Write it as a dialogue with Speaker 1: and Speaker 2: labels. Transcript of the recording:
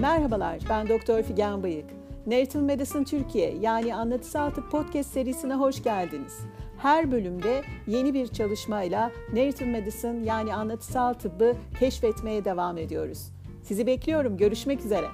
Speaker 1: Merhabalar, ben Doktor Figen Bayık. Narrative Medicine Türkiye yani Anlatısal Tıp Podcast serisine hoş geldiniz. Her bölümde yeni bir çalışmayla Narrative Medicine yani anlatısal tıbbı keşfetmeye devam ediyoruz. Sizi bekliyorum. Görüşmek üzere.